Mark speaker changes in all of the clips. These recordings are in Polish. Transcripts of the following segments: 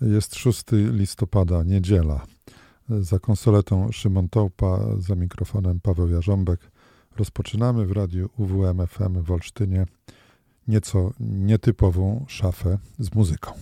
Speaker 1: Jest 6 listopada, niedziela. Za konsoletą Szymon Tołpa, za mikrofonem Paweł Jarząbek. Rozpoczynamy w radiu UWM FM w Olsztynie nieco nietypową szafę z muzyką.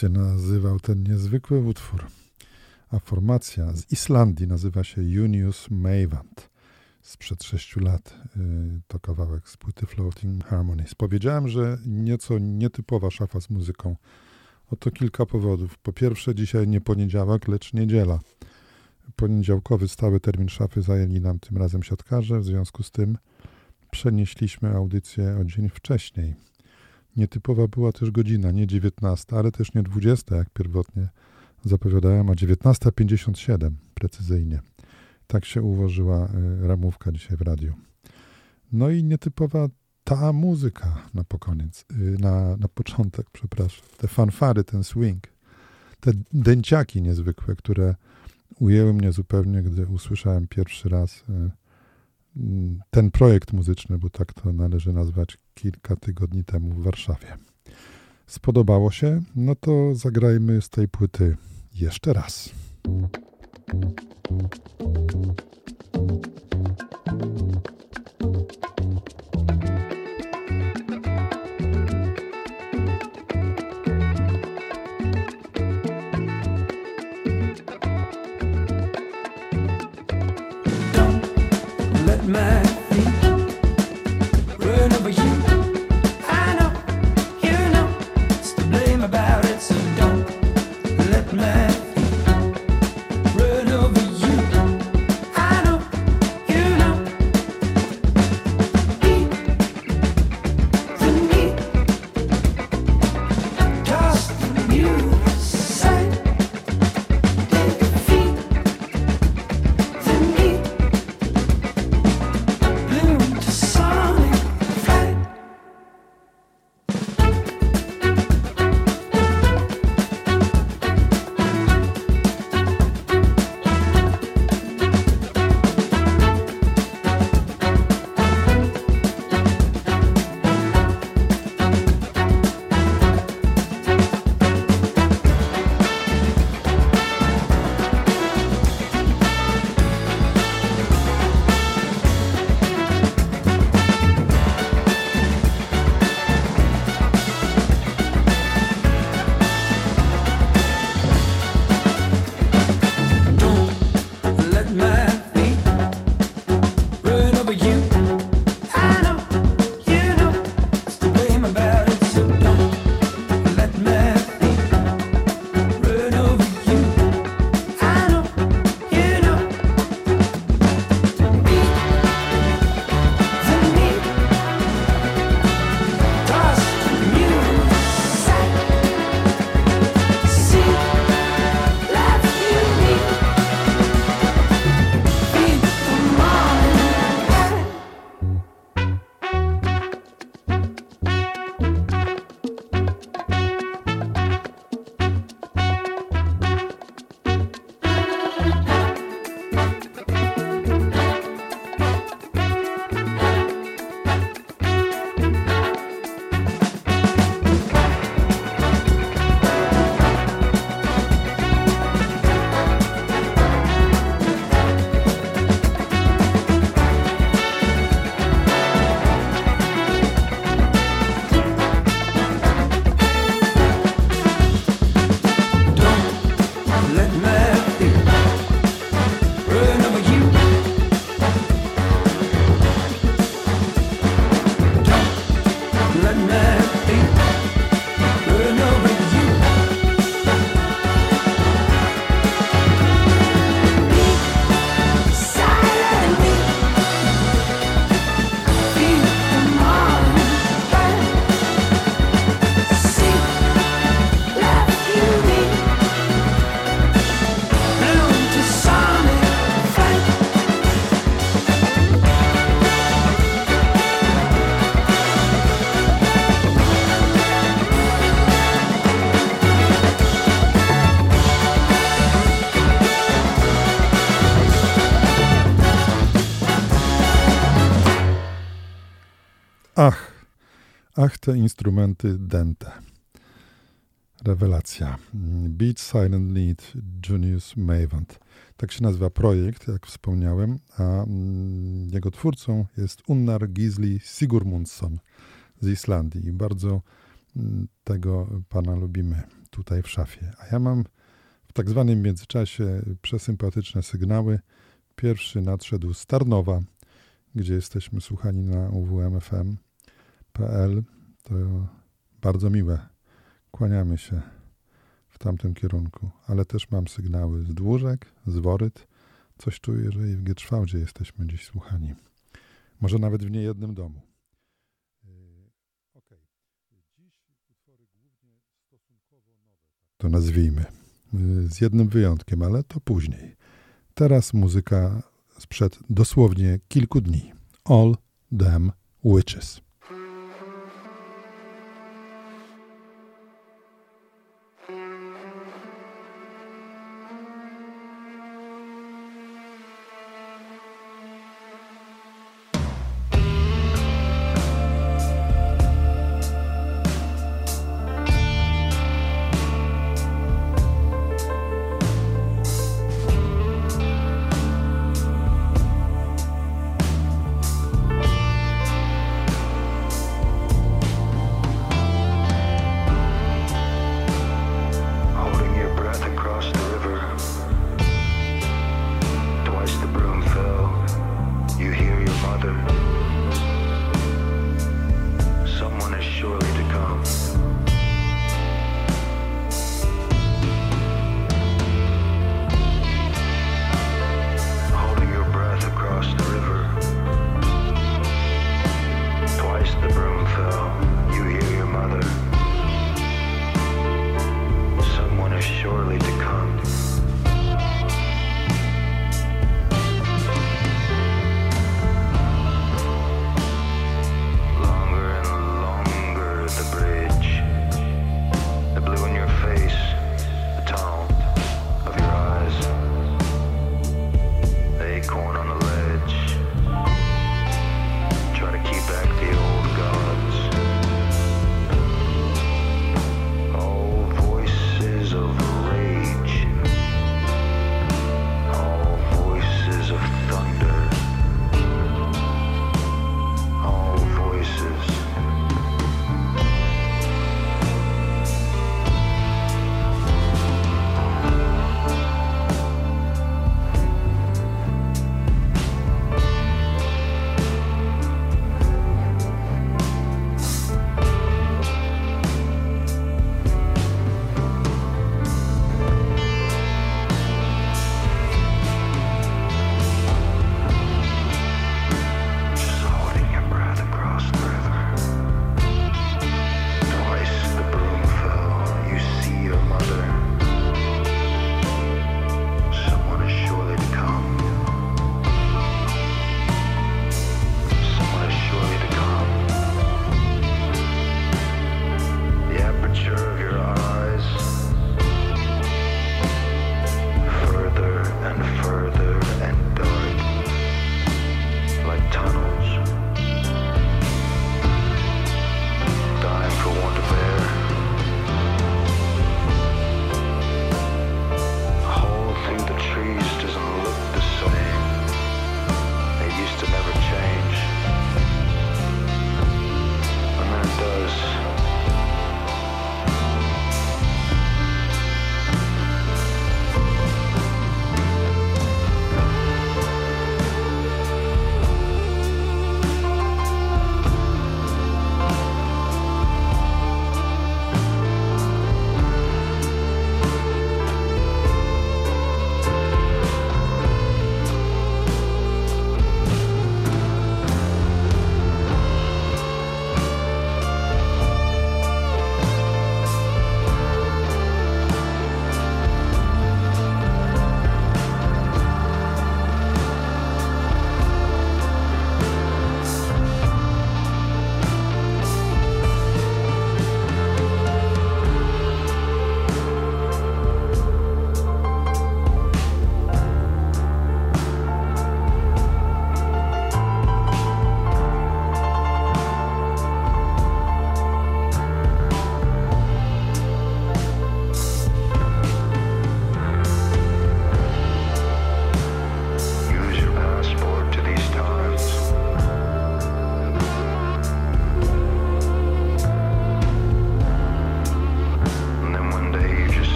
Speaker 1: Się nazywał ten niezwykły utwór. A formacja z Islandii nazywa się Junius Mavant. Sprzed sześciu lat y, to kawałek z płyty Floating Harmonies. Powiedziałem, że nieco nietypowa szafa z muzyką. Oto kilka powodów. Po pierwsze, dzisiaj nie poniedziałek, lecz niedziela. Poniedziałkowy stały termin szafy zajęli nam tym razem siatkarze, w związku z tym przenieśliśmy audycję o dzień wcześniej. Nietypowa była też godzina, nie 19, ale też nie 20, jak pierwotnie zapowiadałem, a 19.57 precyzyjnie. Tak się ułożyła e, ramówka dzisiaj w radiu. No i nietypowa ta muzyka na pokoniec, y, na, na początek, przepraszam. Te fanfary, ten swing, te dęciaki niezwykłe, które ujęły mnie zupełnie, gdy usłyszałem pierwszy raz y, ten projekt muzyczny, bo tak to należy nazwać, kilka tygodni temu w Warszawie. Spodobało się? No to zagrajmy z tej płyty jeszcze raz. Ach, ach te instrumenty dente. Rewelacja. Beat Silent Lead Junius Mavant. Tak się nazywa projekt, jak wspomniałem, a mm, jego twórcą jest Unnar Gisli Sigurmundsson z Islandii. I bardzo mm, tego pana lubimy tutaj w szafie. A ja mam w tak zwanym międzyczasie przesympatyczne sygnały. Pierwszy nadszedł z Tarnowa, gdzie jesteśmy słuchani na To bardzo miłe. Kłaniamy się w tamtym kierunku, ale też mam sygnały z Dłużek, z Woryt. Coś czuję, że i w Gietrzwałdzie jesteśmy dziś słuchani. Może nawet w niejednym domu. Nowe, tak to nazwijmy. Z jednym wyjątkiem, ale to później. Teraz muzyka sprzed dosłownie kilku dni. All Them Witches.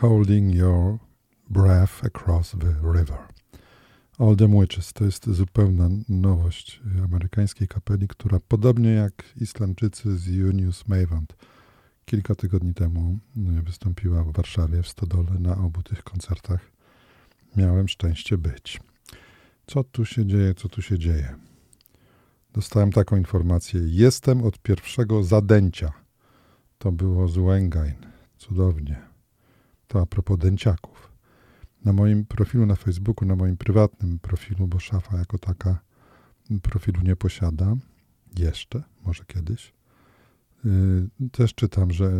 Speaker 1: Holding Your Breath Across the River. Them Witches to jest zupełna nowość amerykańskiej kapeli, która podobnie jak Islandczycy z Unius Mavant kilka tygodni temu wystąpiła w Warszawie w Stodole na obu tych koncertach. Miałem szczęście być. Co tu się dzieje, co tu się dzieje? Dostałem taką informację. Jestem od pierwszego zadęcia. To było z Łęgain. Cudownie. To a propos dęciaków. Na moim profilu na Facebooku, na moim prywatnym profilu, bo szafa jako taka profilu nie posiada, jeszcze, może kiedyś, yy, też czytam, że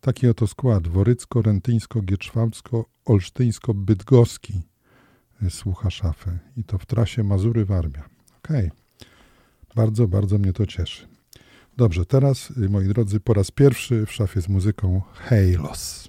Speaker 1: taki oto skład worycko-rentyńsko-gieczwałcko-olsztyńsko-bydgoski yy, słucha szafy i to w trasie Mazury-Warmia. Okej. Okay. Bardzo, bardzo mnie to cieszy. Dobrze, teraz, yy, moi drodzy, po raz pierwszy w szafie z muzyką Halos.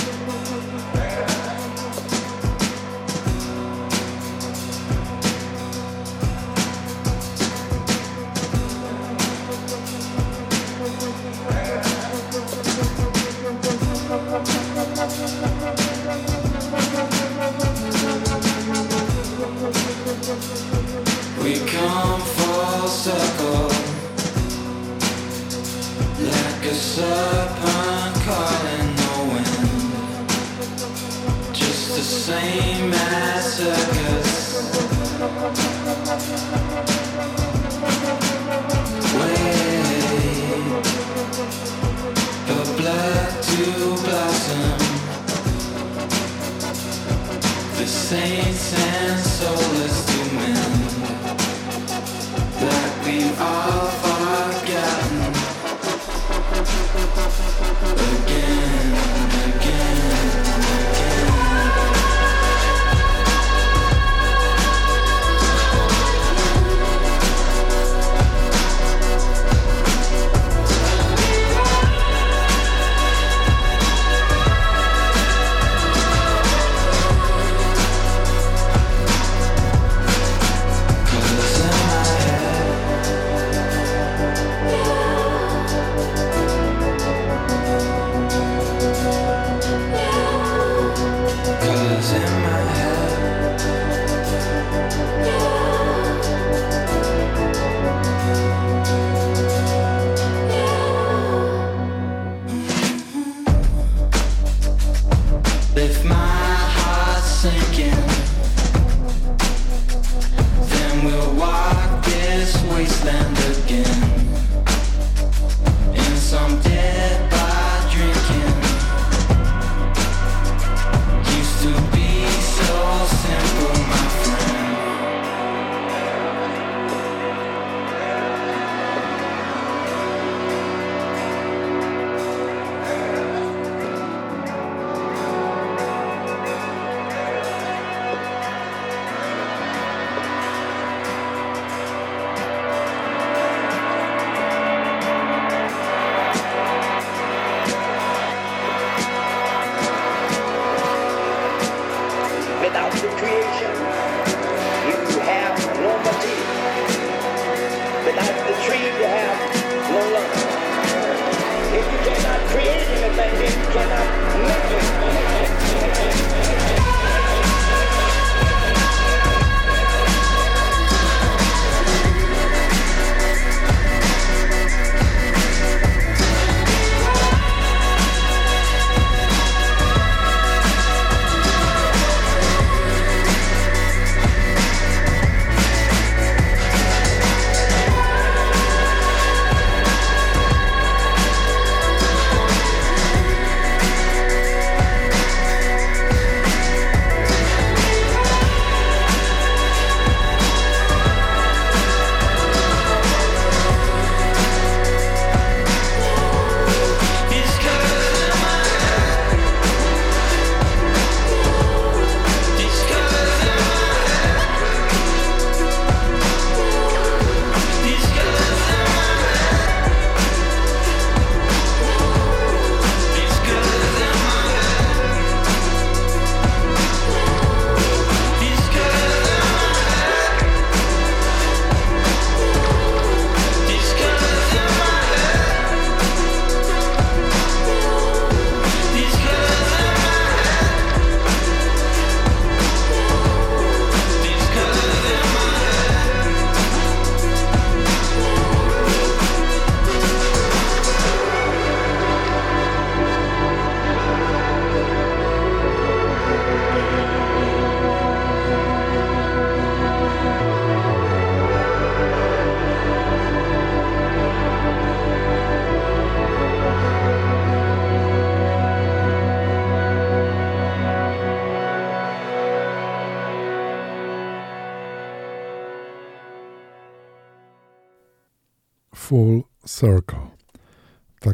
Speaker 2: serpent calling the wind, just the same as circus. Wait for blood to blossom. The saints and soulless to men that we've all forgotten.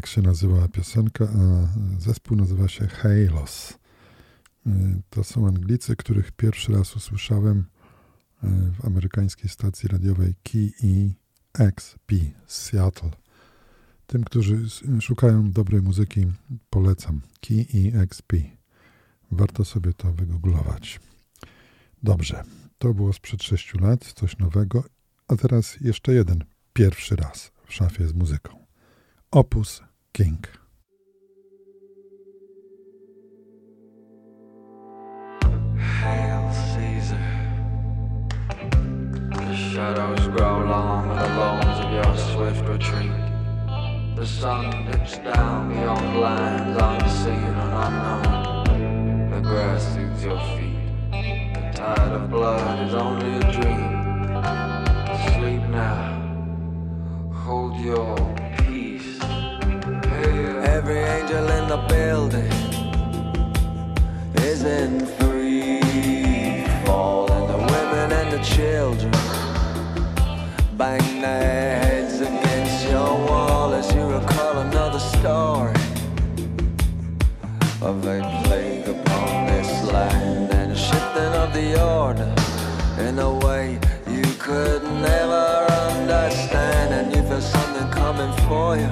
Speaker 1: Się nazywa piosenka, a zespół nazywa się Halos. Y, to są Anglicy, których pierwszy raz usłyszałem y, w amerykańskiej stacji radiowej KEXP z Seattle. Tym, którzy szukają dobrej muzyki, polecam KEXP. Warto sobie to wygooglować. Dobrze, to było sprzed 6 lat, coś nowego, a teraz jeszcze jeden pierwszy raz w szafie z muzyką. Opus Hail
Speaker 3: Caesar. The shadows grow long on the bones of your swift retreat. The sun dips down beyond lands unseen and unknown. The grass soothes your feet. The tide of blood is only a dream. Sleep now. Hold your. Every angel in the building is in free fall, and the women and the children bang their heads against your wall as you recall another story of a plague upon this land and a shifting of the order in a way you could never understand, and you feel something coming for you,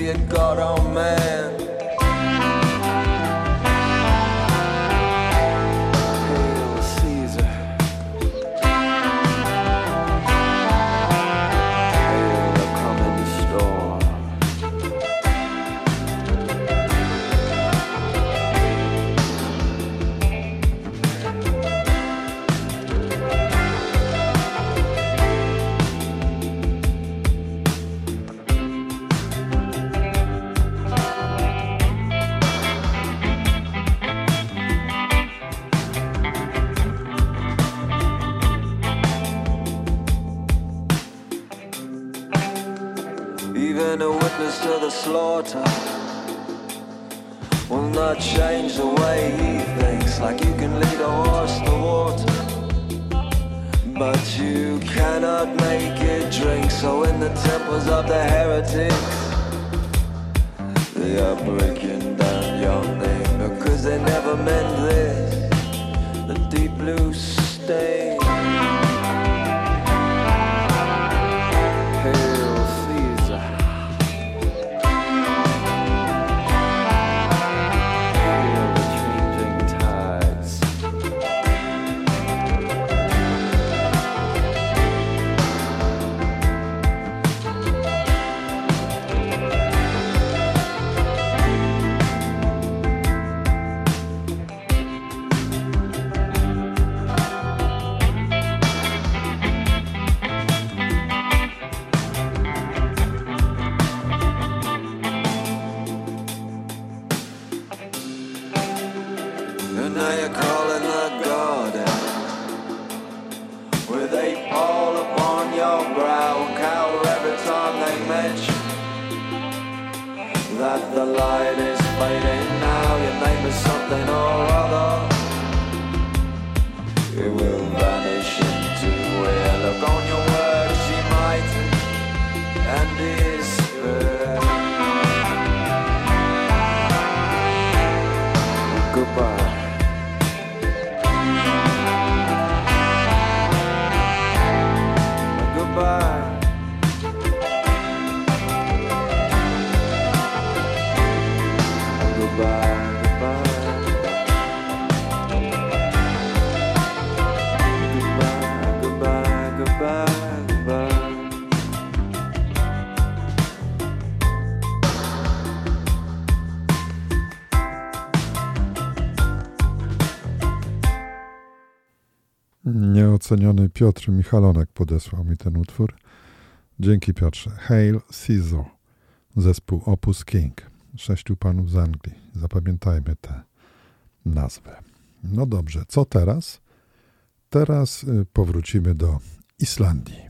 Speaker 3: be it God or man. Even a witness to the slaughter will not change the way he thinks. Like you can lead a horse to water, but you cannot make it drink. So in the temples of the heretics, they are breaking down your name because they never meant this. The deep blue stain.
Speaker 1: Piotr Michalonek podesłał mi ten utwór. Dzięki Piotrze. Hail Caesar, zespół Opus King. Sześciu panów z Anglii. Zapamiętajmy tę nazwę. No dobrze, co teraz? Teraz y, powrócimy do Islandii.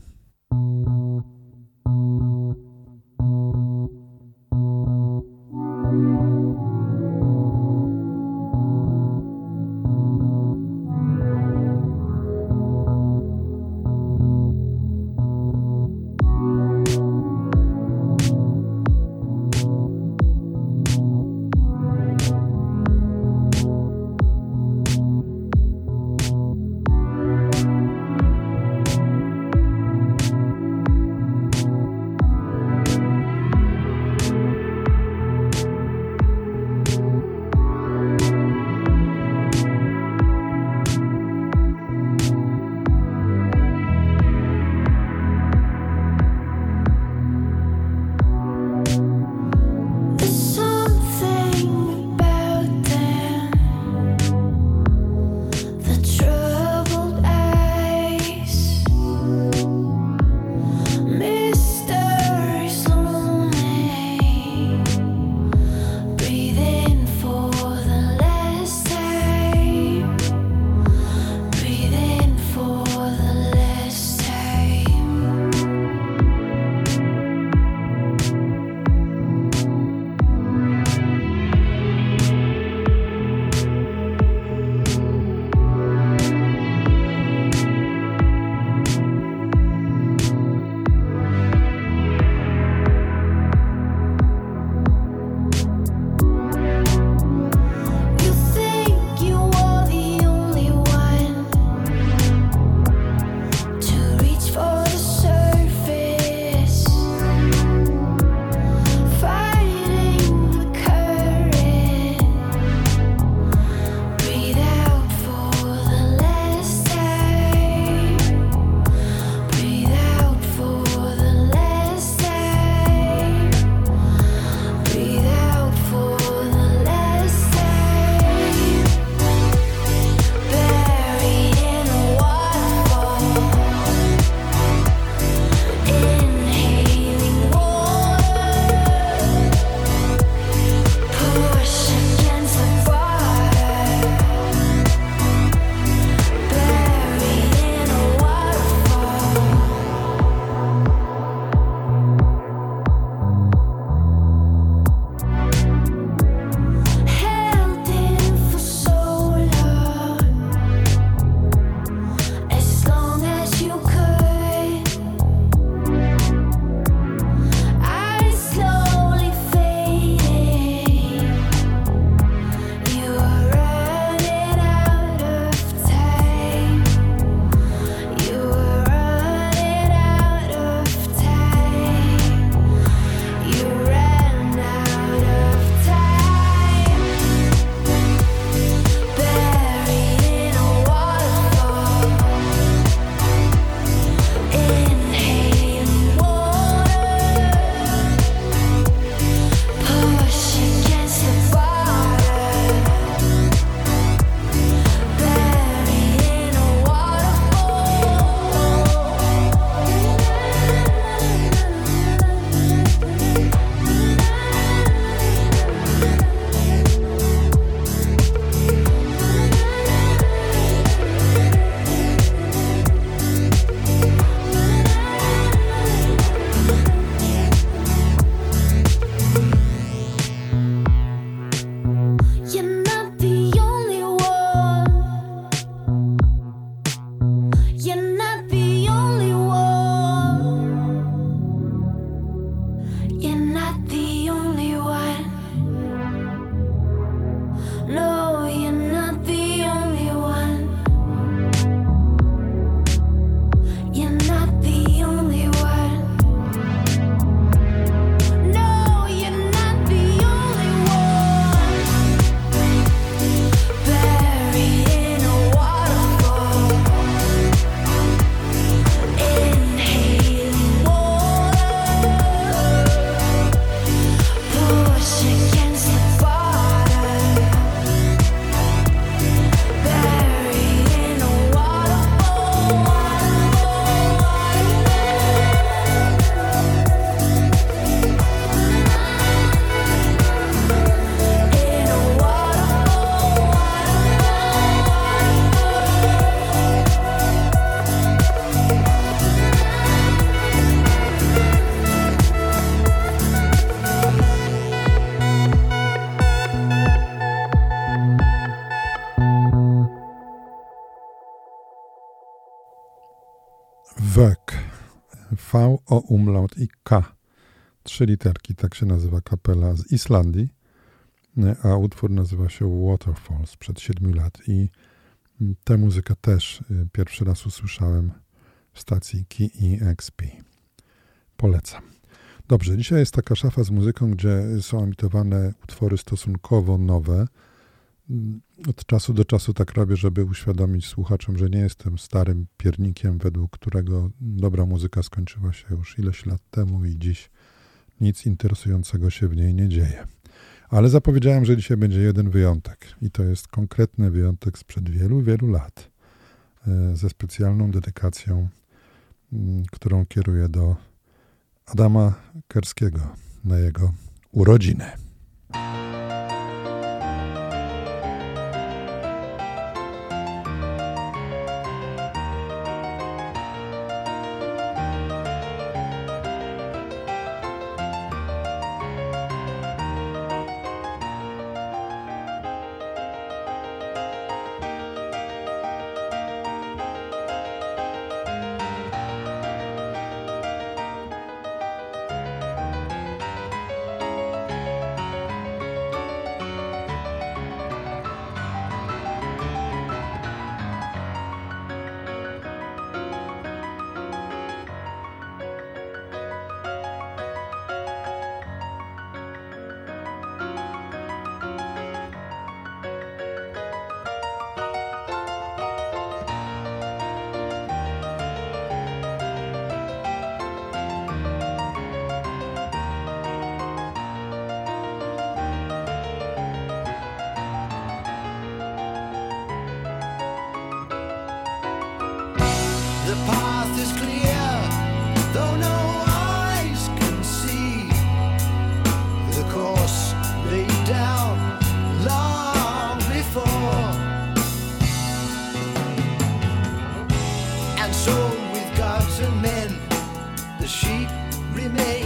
Speaker 1: Umlaut i K. Trzy literki, tak się nazywa kapela z Islandii, a utwór nazywa się Waterfalls przed siedmiu lat. I tę muzykę też y, pierwszy raz usłyszałem w stacji KEXP. Polecam. Dobrze, dzisiaj jest taka szafa z muzyką, gdzie są emitowane utwory stosunkowo nowe. Od czasu do czasu tak robię, żeby uświadomić słuchaczom, że nie jestem starym piernikiem, według którego dobra muzyka skończyła się już ileś lat temu i dziś nic interesującego się w niej nie dzieje. Ale zapowiedziałem, że dzisiaj będzie jeden wyjątek i to jest konkretny wyjątek sprzed wielu, wielu lat e, ze specjalną dedykacją, mm, którą kieruję do Adama Kerskiego na jego urodziny.
Speaker 4: remain.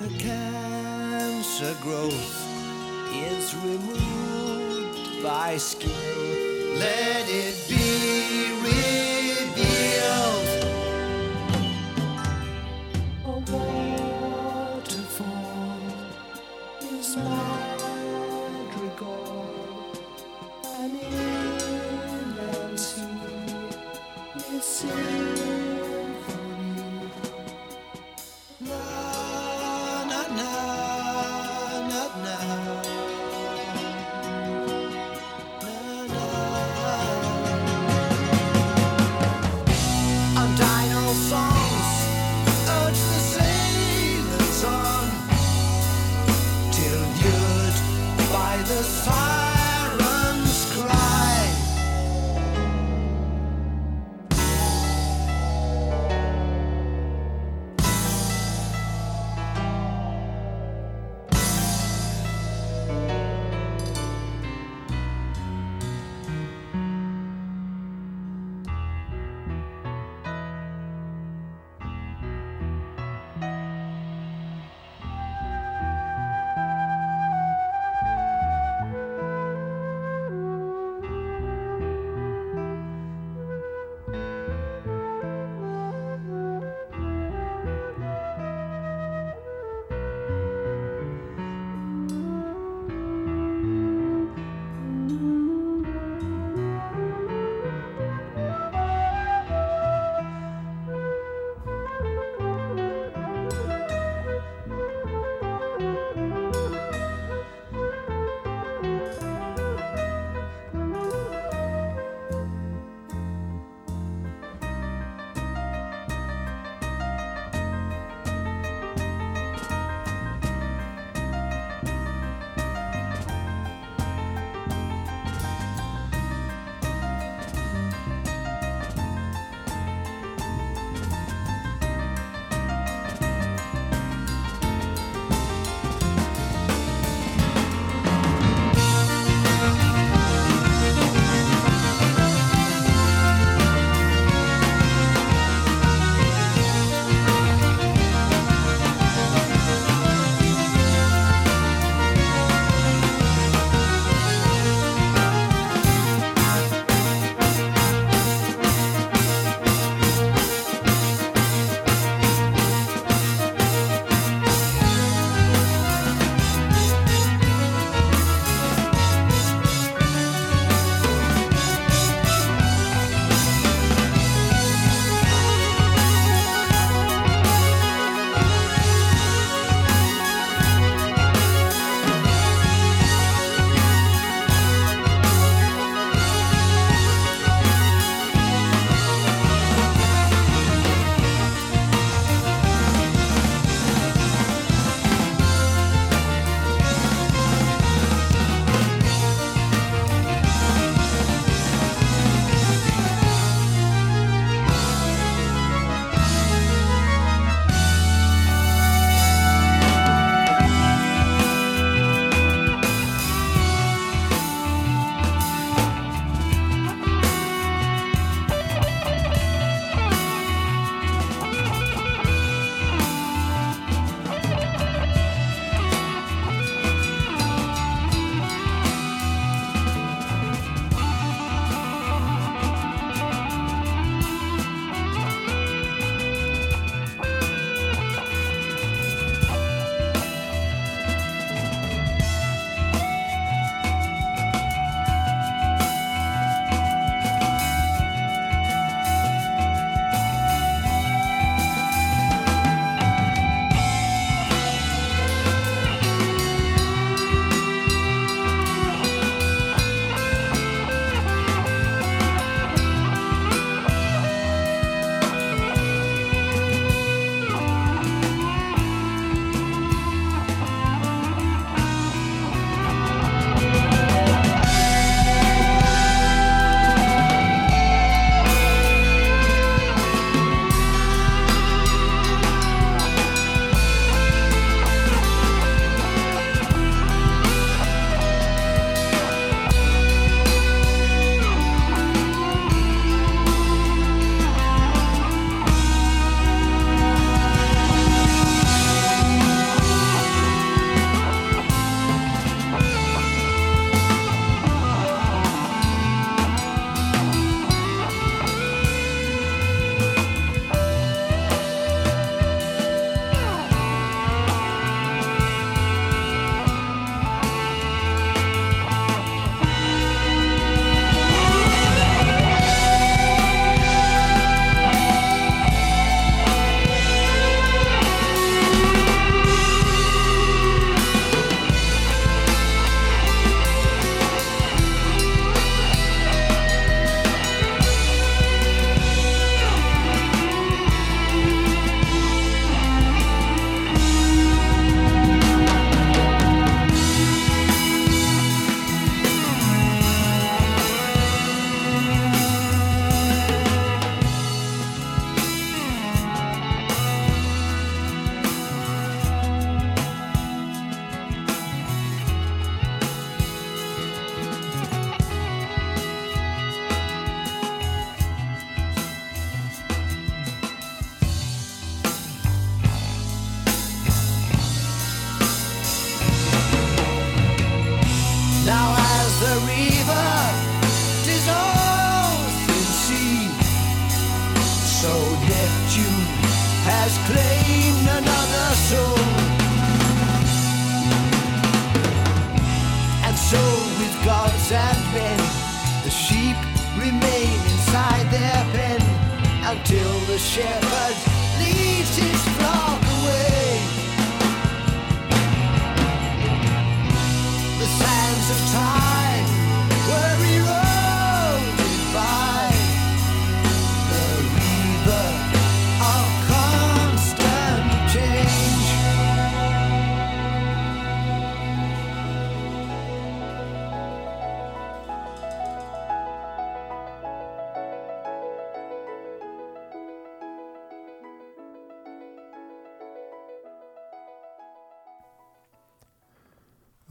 Speaker 4: like a cancer growth is removed by skill. Let it be.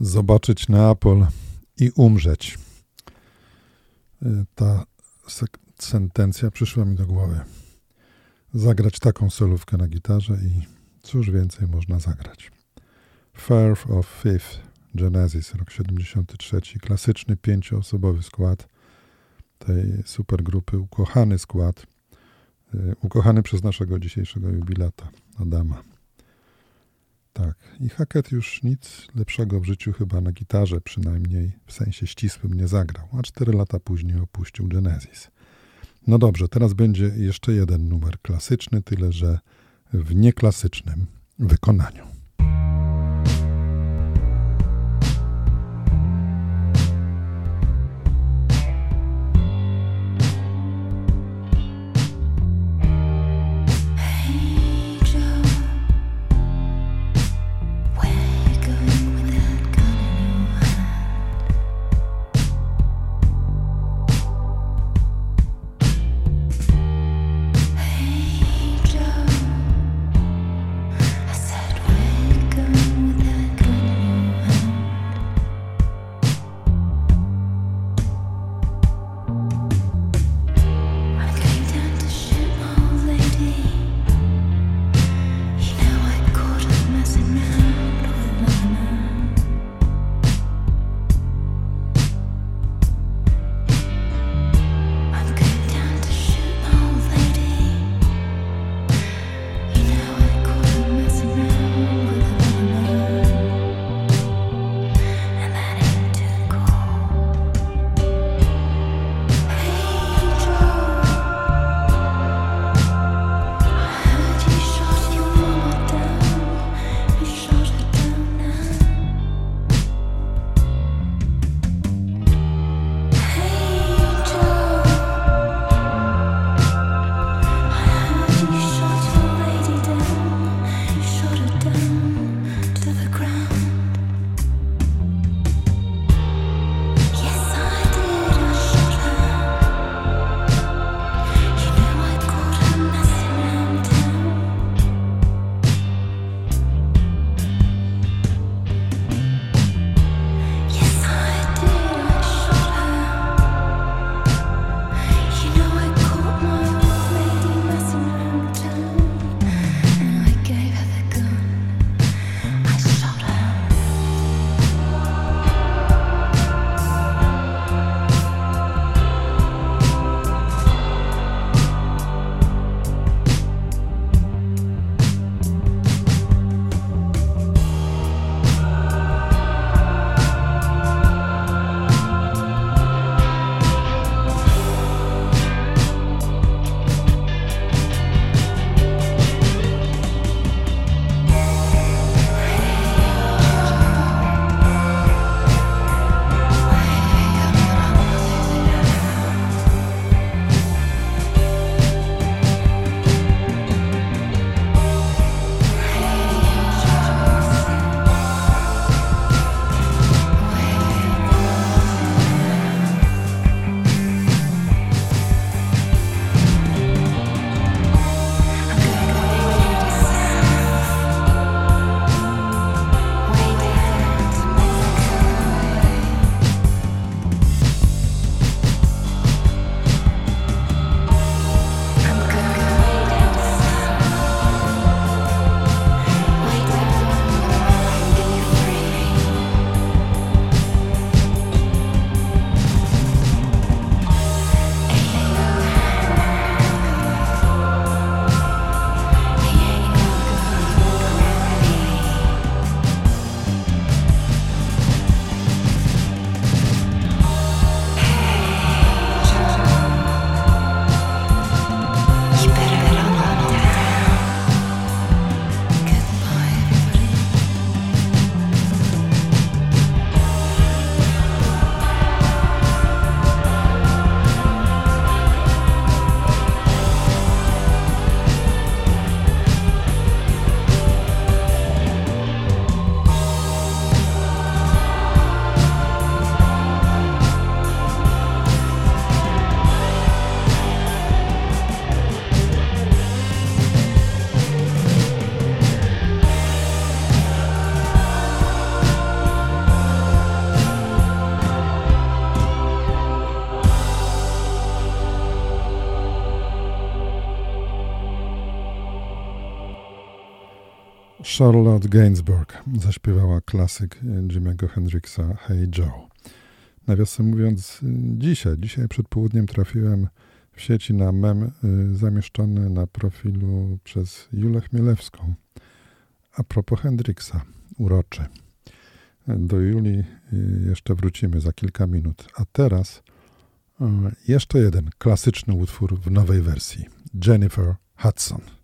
Speaker 1: Zobaczyć Neapol i umrzeć. Y, Ta sentencja przyszła mi do głowy. Zagrać taką solówkę na gitarze i cóż więcej można zagrać. Firth of Fifth, Genesis, rok 73, klasyczny pięcioosobowy skład tej supergrupy, ukochany skład, y, ukochany przez naszego dzisiejszego jubilata, Adama. Tak, i Hackett już nic lepszego w życiu chyba na gitarze, przynajmniej w sensie ścisłym, nie zagrał, a cztery lata później opuścił Genesis. No dobrze, teraz będzie jeszcze jeden numer klasyczny, tyle że w nieklasycznym wykonaniu. Charlotte Gainsbourg zaśpiewała klasyk Jimmy'ego Hendrixa Hey Joe. Nawiasem mówiąc, dzisiaj, dzisiaj przed południem trafiłem w sieci na mem y, zamieszczony na profilu przez Julę Chmielewską. A propos Hendrixa, uroczy. Do Julii y, jeszcze wrócimy za kilka minut. A teraz y, jeszcze jeden klasyczny utwór w nowej wersji. Jennifer Hudson.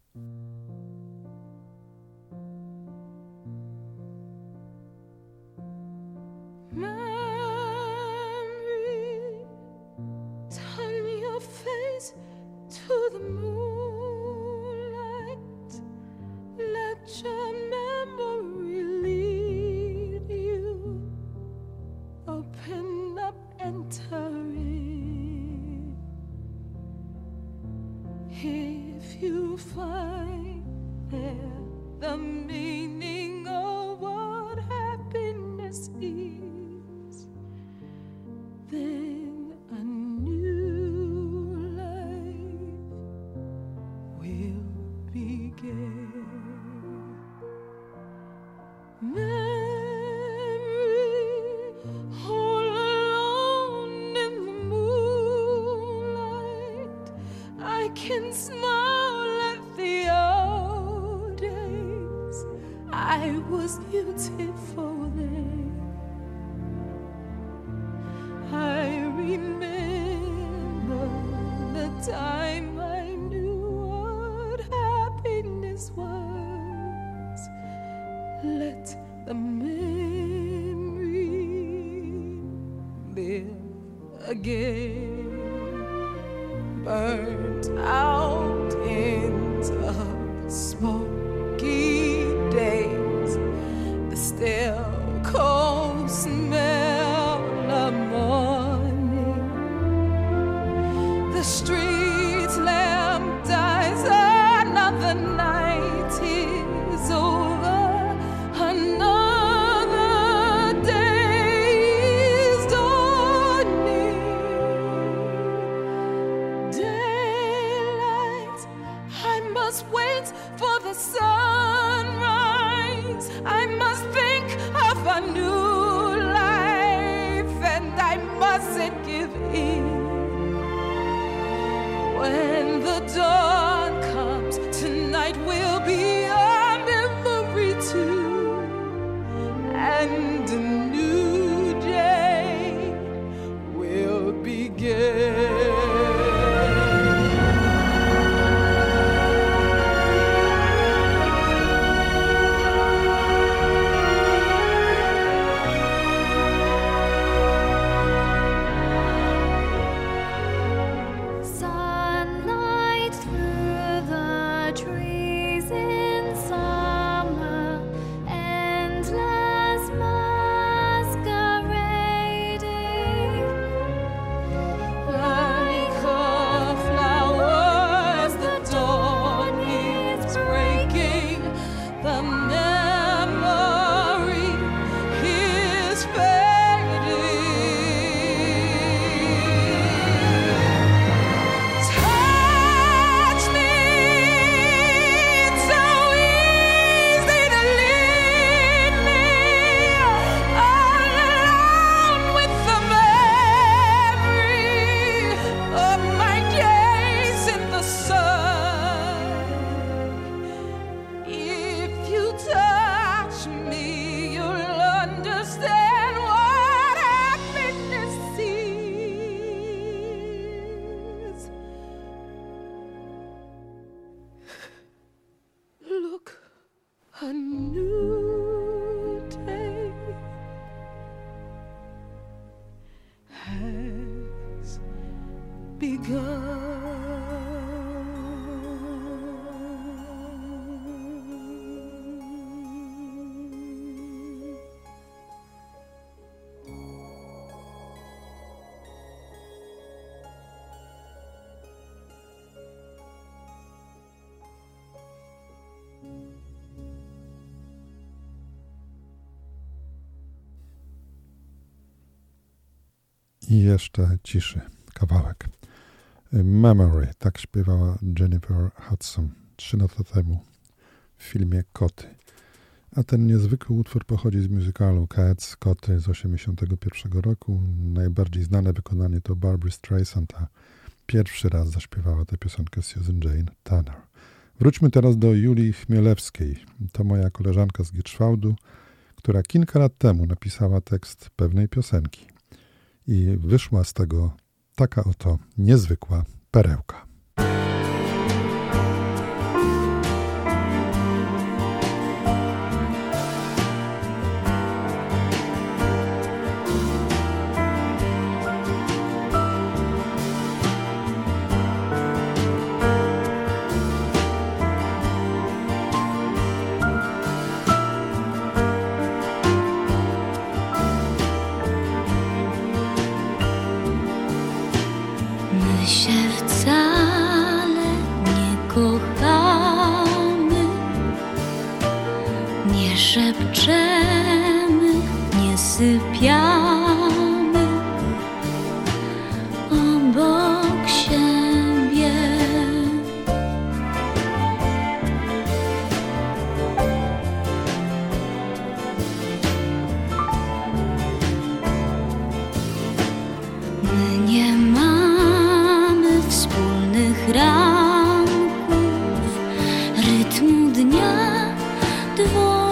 Speaker 1: I jeszcze ciszy, kawałek. Memory, tak śpiewała Jennifer Hudson trzy lata temu w filmie Koty. A ten niezwykły utwór pochodzi z musicalu Cats, Koty z 1981 roku. Najbardziej znane wykonanie to Barbara Streisand, a pierwszy raz zaśpiewała tę piosenkę Susan Jane Tanner. Wróćmy teraz do Julii Chmielewskiej. To moja koleżanka z Gierszwałdu, która kilka lat temu napisała tekst pewnej piosenki. I wyszła z tego taka oto niezwykła perełka.
Speaker 5: 姑娘，对我。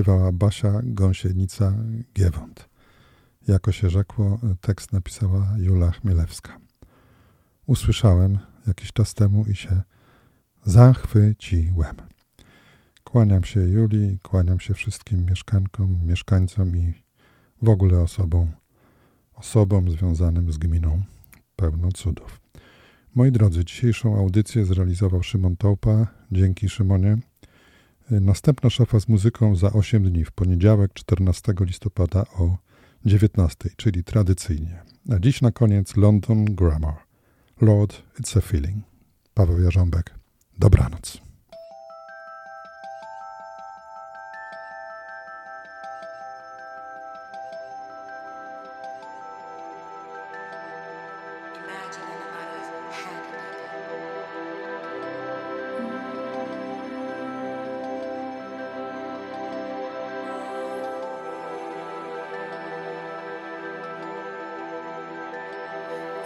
Speaker 1: śpiewała Basia Gąsienica-Giewont. Jako się rzekło, tekst napisała Jula Chmielewska. Usłyszałem jakiś czas temu i się zachwyciłem. Kłaniam się Julii, kłaniam się wszystkim mieszkankom, mieszkańcom i w ogóle osobom, osobom związanym z gminą pełno cudów. Moi drodzy, dzisiejszą audycję zrealizował Szymon Tołpa. Dzięki Szymonie. Następna szafa z muzyką za 8 dni, w poniedziałek 14 listopada o 19, czyli tradycyjnie. A dziś na koniec London Grammar. Lord, it's a feeling. Paweł Jarząbek. Dobranoc.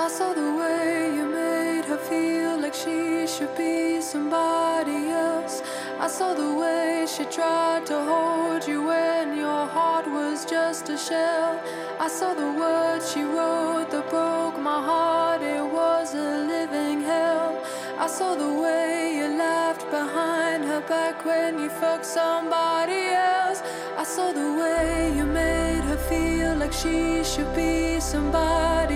Speaker 6: I saw the way you made her feel like she should be somebody else. I saw the way she tried to hold you when your heart was just a shell. I saw the words she wrote that broke my heart, it was a living hell. I saw the way you laughed behind her back when you fucked somebody else. I saw the way you made her feel like she should be somebody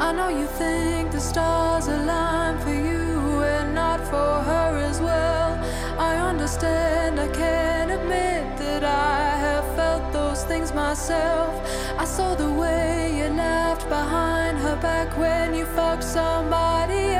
Speaker 6: I know you think the stars align for you and not for her as well. I understand, I can admit that I have felt those things myself. I saw the way you laughed behind her back when you fucked somebody